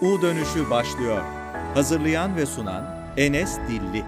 U dönüşü başlıyor. Hazırlayan ve sunan Enes Dilli.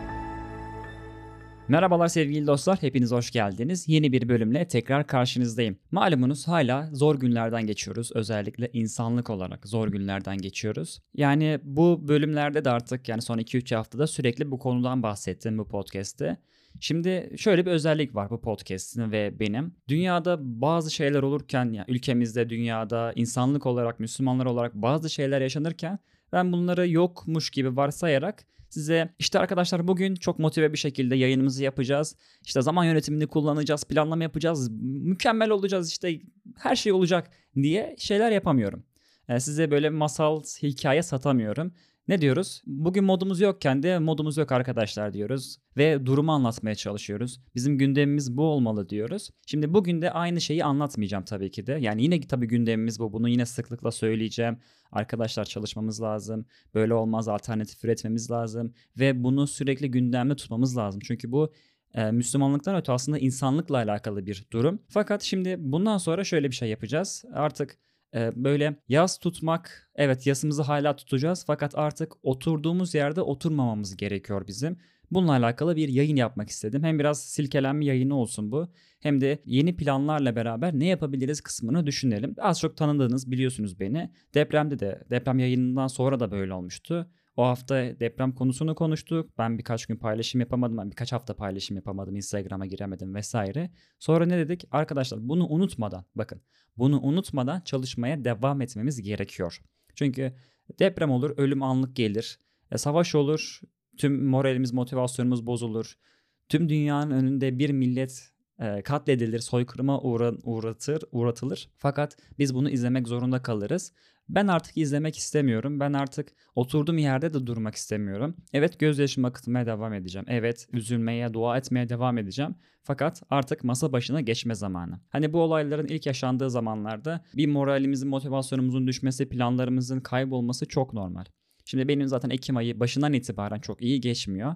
Merhabalar sevgili dostlar, hepiniz hoş geldiniz. Yeni bir bölümle tekrar karşınızdayım. Malumunuz hala zor günlerden geçiyoruz. Özellikle insanlık olarak zor günlerden geçiyoruz. Yani bu bölümlerde de artık yani son 2-3 haftada sürekli bu konudan bahsettim bu podcast'te. Şimdi şöyle bir özellik var bu podcast'in ve benim. Dünyada bazı şeyler olurken, yani ülkemizde, dünyada, insanlık olarak, Müslümanlar olarak bazı şeyler yaşanırken ben bunları yokmuş gibi varsayarak size işte arkadaşlar bugün çok motive bir şekilde yayınımızı yapacağız. İşte zaman yönetimini kullanacağız, planlama yapacağız, mükemmel olacağız işte her şey olacak diye şeyler yapamıyorum. Yani size böyle masal, hikaye satamıyorum. Ne diyoruz? Bugün modumuz yokken de modumuz yok arkadaşlar diyoruz ve durumu anlatmaya çalışıyoruz. Bizim gündemimiz bu olmalı diyoruz. Şimdi bugün de aynı şeyi anlatmayacağım tabii ki de. Yani yine tabii gündemimiz bu. Bunu yine sıklıkla söyleyeceğim. Arkadaşlar çalışmamız lazım. Böyle olmaz alternatif üretmemiz lazım ve bunu sürekli gündemde tutmamız lazım. Çünkü bu e, Müslümanlıktan öte aslında insanlıkla alakalı bir durum. Fakat şimdi bundan sonra şöyle bir şey yapacağız. Artık e, böyle yas tutmak evet yasımızı hala tutacağız fakat artık oturduğumuz yerde oturmamamız gerekiyor bizim. Bununla alakalı bir yayın yapmak istedim. Hem biraz silkelenme yayını olsun bu. Hem de yeni planlarla beraber ne yapabiliriz kısmını düşünelim. Az çok tanıdığınız biliyorsunuz beni. Depremde de deprem yayınından sonra da böyle olmuştu. O hafta deprem konusunu konuştuk. Ben birkaç gün paylaşım yapamadım. Ben birkaç hafta paylaşım yapamadım. Instagram'a giremedim vesaire. Sonra ne dedik? Arkadaşlar bunu unutmadan bakın bunu unutmadan çalışmaya devam etmemiz gerekiyor. Çünkü deprem olur, ölüm anlık gelir. E, savaş olur, tüm moralimiz, motivasyonumuz bozulur. Tüm dünyanın önünde bir millet e, katledilir, soykırıma uğra, uğratır, uğratılır. Fakat biz bunu izlemek zorunda kalırız. Ben artık izlemek istemiyorum. Ben artık oturduğum yerde de durmak istemiyorum. Evet gözyaşımı akıtmaya devam edeceğim. Evet üzülmeye, dua etmeye devam edeceğim. Fakat artık masa başına geçme zamanı. Hani bu olayların ilk yaşandığı zamanlarda bir moralimizin, motivasyonumuzun düşmesi, planlarımızın kaybolması çok normal. Şimdi benim zaten Ekim ayı başından itibaren çok iyi geçmiyor.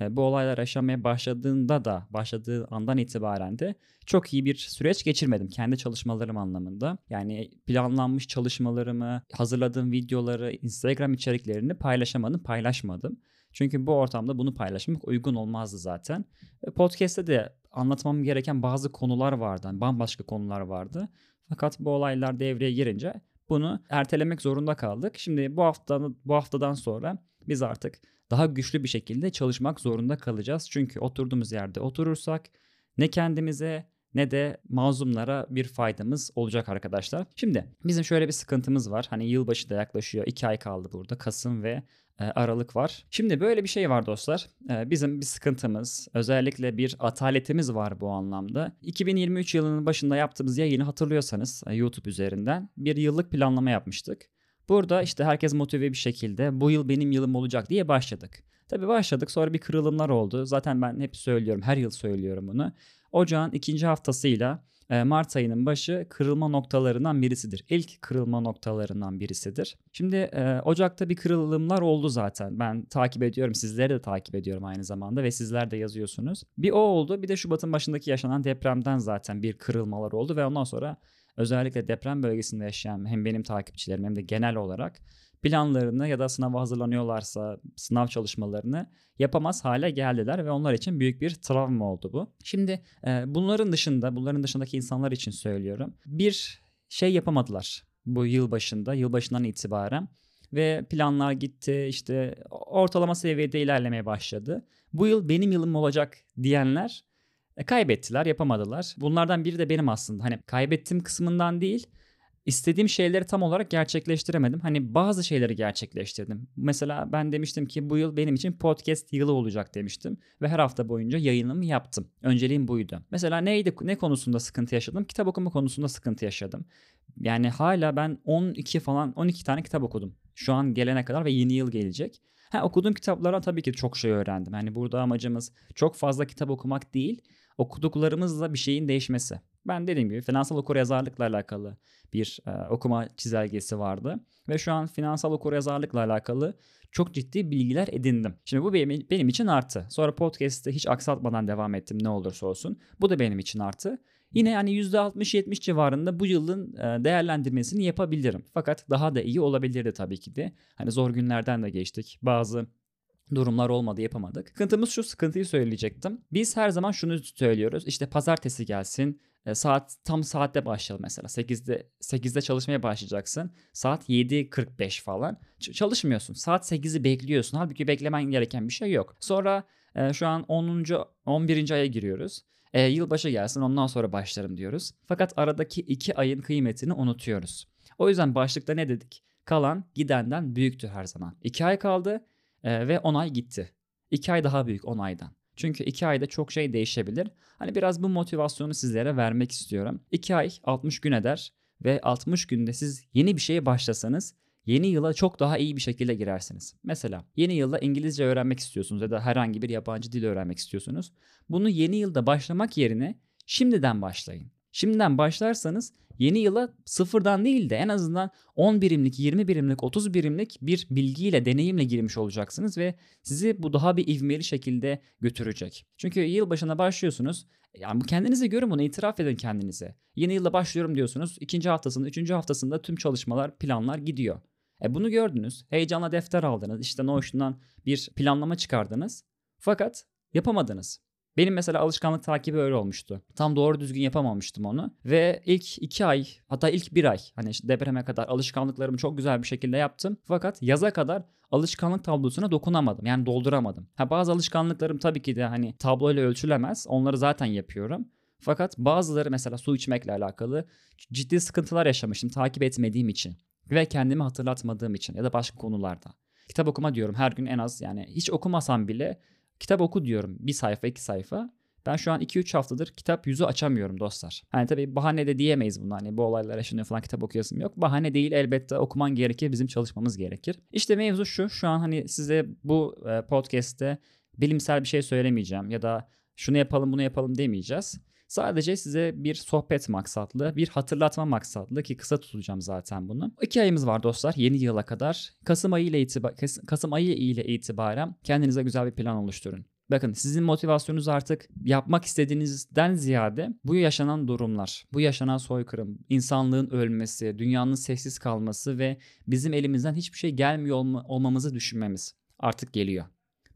E, bu olaylar yaşamaya başladığında da başladığı andan itibaren de çok iyi bir süreç geçirmedim kendi çalışmalarım anlamında. Yani planlanmış çalışmalarımı, hazırladığım videoları, Instagram içeriklerini paylaşamadım, paylaşmadım. Çünkü bu ortamda bunu paylaşmak uygun olmazdı zaten. Podcast'te de anlatmam gereken bazı konular vardı. Yani bambaşka konular vardı. Fakat bu olaylar devreye girince bunu ertelemek zorunda kaldık. Şimdi bu hafta bu haftadan sonra biz artık daha güçlü bir şekilde çalışmak zorunda kalacağız. Çünkü oturduğumuz yerde oturursak ne kendimize ne de mazlumlara bir faydamız olacak arkadaşlar. Şimdi bizim şöyle bir sıkıntımız var. Hani yılbaşı da yaklaşıyor. 2 ay kaldı burada. Kasım ve e, Aralık var. Şimdi böyle bir şey var dostlar. E, bizim bir sıkıntımız, özellikle bir ataletimiz var bu anlamda. 2023 yılının başında yaptığımız yayını hatırlıyorsanız e, YouTube üzerinden bir yıllık planlama yapmıştık. Burada işte herkes motive bir şekilde bu yıl benim yılım olacak diye başladık. Tabii başladık sonra bir kırılımlar oldu. Zaten ben hep söylüyorum her yıl söylüyorum bunu. Ocağın ikinci haftasıyla e, Mart ayının başı kırılma noktalarından birisidir. İlk kırılma noktalarından birisidir. Şimdi e, Ocak'ta bir kırılımlar oldu zaten. Ben takip ediyorum. Sizleri de takip ediyorum aynı zamanda ve sizler de yazıyorsunuz. Bir o oldu. Bir de Şubat'ın başındaki yaşanan depremden zaten bir kırılmalar oldu ve ondan sonra özellikle deprem bölgesinde yaşayan hem benim takipçilerim hem de genel olarak planlarını ya da sınava hazırlanıyorlarsa sınav çalışmalarını yapamaz hale geldiler ve onlar için büyük bir travma oldu bu. Şimdi e, bunların dışında, bunların dışındaki insanlar için söylüyorum. Bir şey yapamadılar bu yıl başında, yılbaşından itibaren ve planlar gitti işte ortalama seviyede ilerlemeye başladı. Bu yıl benim yılım olacak diyenler e, kaybettiler, yapamadılar. Bunlardan biri de benim aslında. Hani kaybettim kısmından değil, istediğim şeyleri tam olarak gerçekleştiremedim. Hani bazı şeyleri gerçekleştirdim. Mesela ben demiştim ki bu yıl benim için podcast yılı olacak demiştim ve her hafta boyunca yayınımı yaptım. Önceliğim buydu. Mesela neydi ne konusunda sıkıntı yaşadım? Kitap okuma konusunda sıkıntı yaşadım. Yani hala ben 12 falan 12 tane kitap okudum. Şu an gelene kadar ve yeni yıl gelecek. Ha, okuduğum kitaplara tabii ki çok şey öğrendim. Yani burada amacımız çok fazla kitap okumak değil okuduklarımızla bir şeyin değişmesi. Ben dediğim gibi finansal okuryazarlıkla alakalı bir e, okuma çizelgesi vardı. Ve şu an finansal okuryazarlıkla alakalı çok ciddi bilgiler edindim. Şimdi bu benim, benim için artı. Sonra podcast'te hiç aksatmadan devam ettim ne olursa olsun. Bu da benim için artı. Yine yani %60-70 civarında bu yılın değerlendirmesini yapabilirim. Fakat daha da iyi olabilirdi tabii ki de. Hani zor günlerden de geçtik. Bazı durumlar olmadı yapamadık. Sıkıntımız şu sıkıntıyı söyleyecektim. Biz her zaman şunu söylüyoruz. İşte pazartesi gelsin. Saat tam saatte başlayalım mesela. 8'de 8'de çalışmaya başlayacaksın. Saat 7.45 falan. Ç- çalışmıyorsun. Saat 8'i bekliyorsun. Halbuki beklemen gereken bir şey yok. Sonra e, şu an 10. 11. aya giriyoruz. E, yılbaşı gelsin ondan sonra başlarım diyoruz. Fakat aradaki 2 ayın kıymetini unutuyoruz. O yüzden başlıkta ne dedik? Kalan gidenden büyüktür her zaman. 2 ay kaldı e, ve 10 ay gitti. 2 ay daha büyük 10 aydan. Çünkü 2 ayda çok şey değişebilir. Hani biraz bu motivasyonu sizlere vermek istiyorum. 2 ay 60 gün eder ve 60 günde siz yeni bir şeye başlasanız yeni yıla çok daha iyi bir şekilde girersiniz. Mesela yeni yılda İngilizce öğrenmek istiyorsunuz ya da herhangi bir yabancı dil öğrenmek istiyorsunuz. Bunu yeni yılda başlamak yerine şimdiden başlayın. Şimdiden başlarsanız yeni yıla sıfırdan değil de en azından 10 birimlik, 20 birimlik, 30 birimlik bir bilgiyle, deneyimle girmiş olacaksınız ve sizi bu daha bir ivmeli şekilde götürecek. Çünkü yıl başına başlıyorsunuz. Yani bu kendinize görün bunu itiraf edin kendinize. Yeni yılda başlıyorum diyorsunuz. ikinci haftasında, üçüncü haftasında tüm çalışmalar, planlar gidiyor. E bunu gördünüz. Heyecanla defter aldınız. İşte Notion'dan bir planlama çıkardınız. Fakat yapamadınız. Benim mesela alışkanlık takibi öyle olmuştu. Tam doğru düzgün yapamamıştım onu. Ve ilk iki ay hatta ilk bir ay hani işte depreme kadar alışkanlıklarımı çok güzel bir şekilde yaptım. Fakat yaza kadar alışkanlık tablosuna dokunamadım. Yani dolduramadım. Ha bazı alışkanlıklarım tabii ki de hani tabloyla ölçülemez. Onları zaten yapıyorum. Fakat bazıları mesela su içmekle alakalı ciddi sıkıntılar yaşamıştım takip etmediğim için ve kendimi hatırlatmadığım için ya da başka konularda. Kitap okuma diyorum her gün en az yani hiç okumasam bile kitap oku diyorum bir sayfa iki sayfa. Ben şu an 2-3 haftadır kitap yüzü açamıyorum dostlar. Hani tabii bahane de diyemeyiz bunu. Hani bu olaylar yaşanıyor falan kitap okuyasım yok. Bahane değil elbette okuman gerekir. Bizim çalışmamız gerekir. İşte mevzu şu. Şu an hani size bu podcast'te bilimsel bir şey söylemeyeceğim. Ya da şunu yapalım bunu yapalım demeyeceğiz. Sadece size bir sohbet maksatlı, bir hatırlatma maksatlı ki kısa tutacağım zaten bunu. İki ayımız var dostlar yeni yıla kadar. Kasım ayı ile itibar Kasım ayı ile itibaren kendinize güzel bir plan oluşturun. Bakın sizin motivasyonunuz artık yapmak istediğinizden ziyade bu yaşanan durumlar, bu yaşanan soykırım, insanlığın ölmesi, dünyanın sessiz kalması ve bizim elimizden hiçbir şey gelmiyor olma, olmamızı düşünmemiz artık geliyor.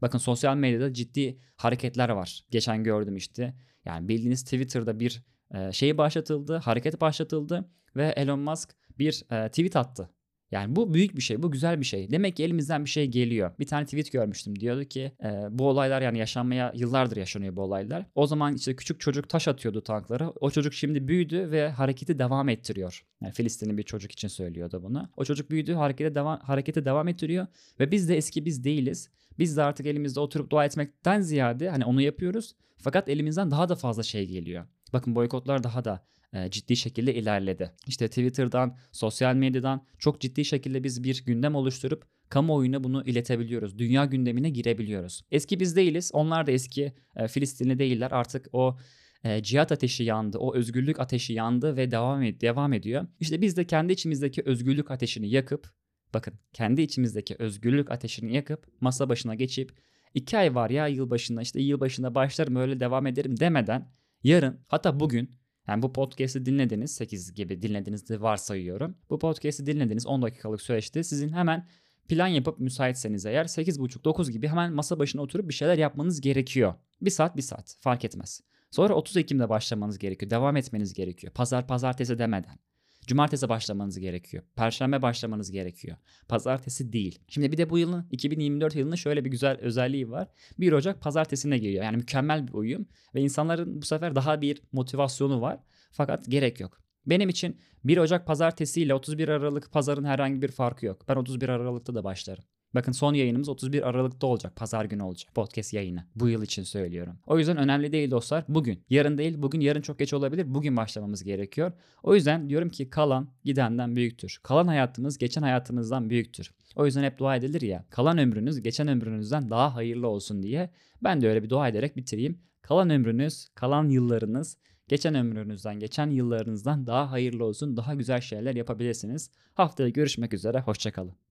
Bakın sosyal medyada ciddi hareketler var. Geçen gördüm işte yani bildiğiniz Twitter'da bir şey başlatıldı, hareket başlatıldı ve Elon Musk bir tweet attı. Yani bu büyük bir şey, bu güzel bir şey. Demek ki elimizden bir şey geliyor. Bir tane tweet görmüştüm. Diyordu ki e, bu olaylar yani yaşanmaya yıllardır yaşanıyor bu olaylar. O zaman işte küçük çocuk taş atıyordu tanklara. O çocuk şimdi büyüdü ve hareketi devam ettiriyor. Yani Filistinli bir çocuk için söylüyordu bunu. O çocuk büyüdü, harekete devam hareketi devam ettiriyor ve biz de eski biz değiliz. Biz de artık elimizde oturup dua etmekten ziyade hani onu yapıyoruz. Fakat elimizden daha da fazla şey geliyor. Bakın boykotlar daha da ciddi şekilde ilerledi. İşte Twitter'dan, sosyal medyadan çok ciddi şekilde biz bir gündem oluşturup kamuoyuna bunu iletebiliyoruz. Dünya gündemine girebiliyoruz. Eski biz değiliz. Onlar da eski e, Filistinli değiller. Artık o e, cihat ateşi yandı, o özgürlük ateşi yandı ve devam ed- devam ediyor. İşte biz de kendi içimizdeki özgürlük ateşini yakıp bakın kendi içimizdeki özgürlük ateşini yakıp masa başına geçip iki ay var ya yılbaşında işte yılbaşında başlarım öyle devam ederim demeden yarın hatta bugün yani bu podcast'i dinlediniz 8 gibi dinlediğinizde varsayıyorum. Bu podcast'i dinlediniz 10 dakikalık süreçte sizin hemen plan yapıp müsaitseniz eğer 8.30-9 gibi hemen masa başına oturup bir şeyler yapmanız gerekiyor. Bir saat bir saat fark etmez. Sonra 30 Ekim'de başlamanız gerekiyor. Devam etmeniz gerekiyor. Pazar pazartesi demeden. Cumartesi başlamanız gerekiyor. Perşembe başlamanız gerekiyor. Pazartesi değil. Şimdi bir de bu yılın 2024 yılının şöyle bir güzel özelliği var. 1 Ocak pazartesine geliyor. Yani mükemmel bir uyum ve insanların bu sefer daha bir motivasyonu var. Fakat gerek yok. Benim için 1 Ocak pazartesi ile 31 Aralık pazarın herhangi bir farkı yok. Ben 31 Aralık'ta da başlarım. Bakın son yayınımız 31 Aralık'ta olacak. Pazar günü olacak. Podcast yayını. Bu yıl için söylüyorum. O yüzden önemli değil dostlar. Bugün. Yarın değil. Bugün yarın çok geç olabilir. Bugün başlamamız gerekiyor. O yüzden diyorum ki kalan gidenden büyüktür. Kalan hayatımız geçen hayatımızdan büyüktür. O yüzden hep dua edilir ya. Kalan ömrünüz geçen ömrünüzden daha hayırlı olsun diye. Ben de öyle bir dua ederek bitireyim. Kalan ömrünüz, kalan yıllarınız geçen ömrünüzden, geçen yıllarınızdan daha hayırlı olsun, daha güzel şeyler yapabilirsiniz. Haftaya görüşmek üzere, hoşçakalın.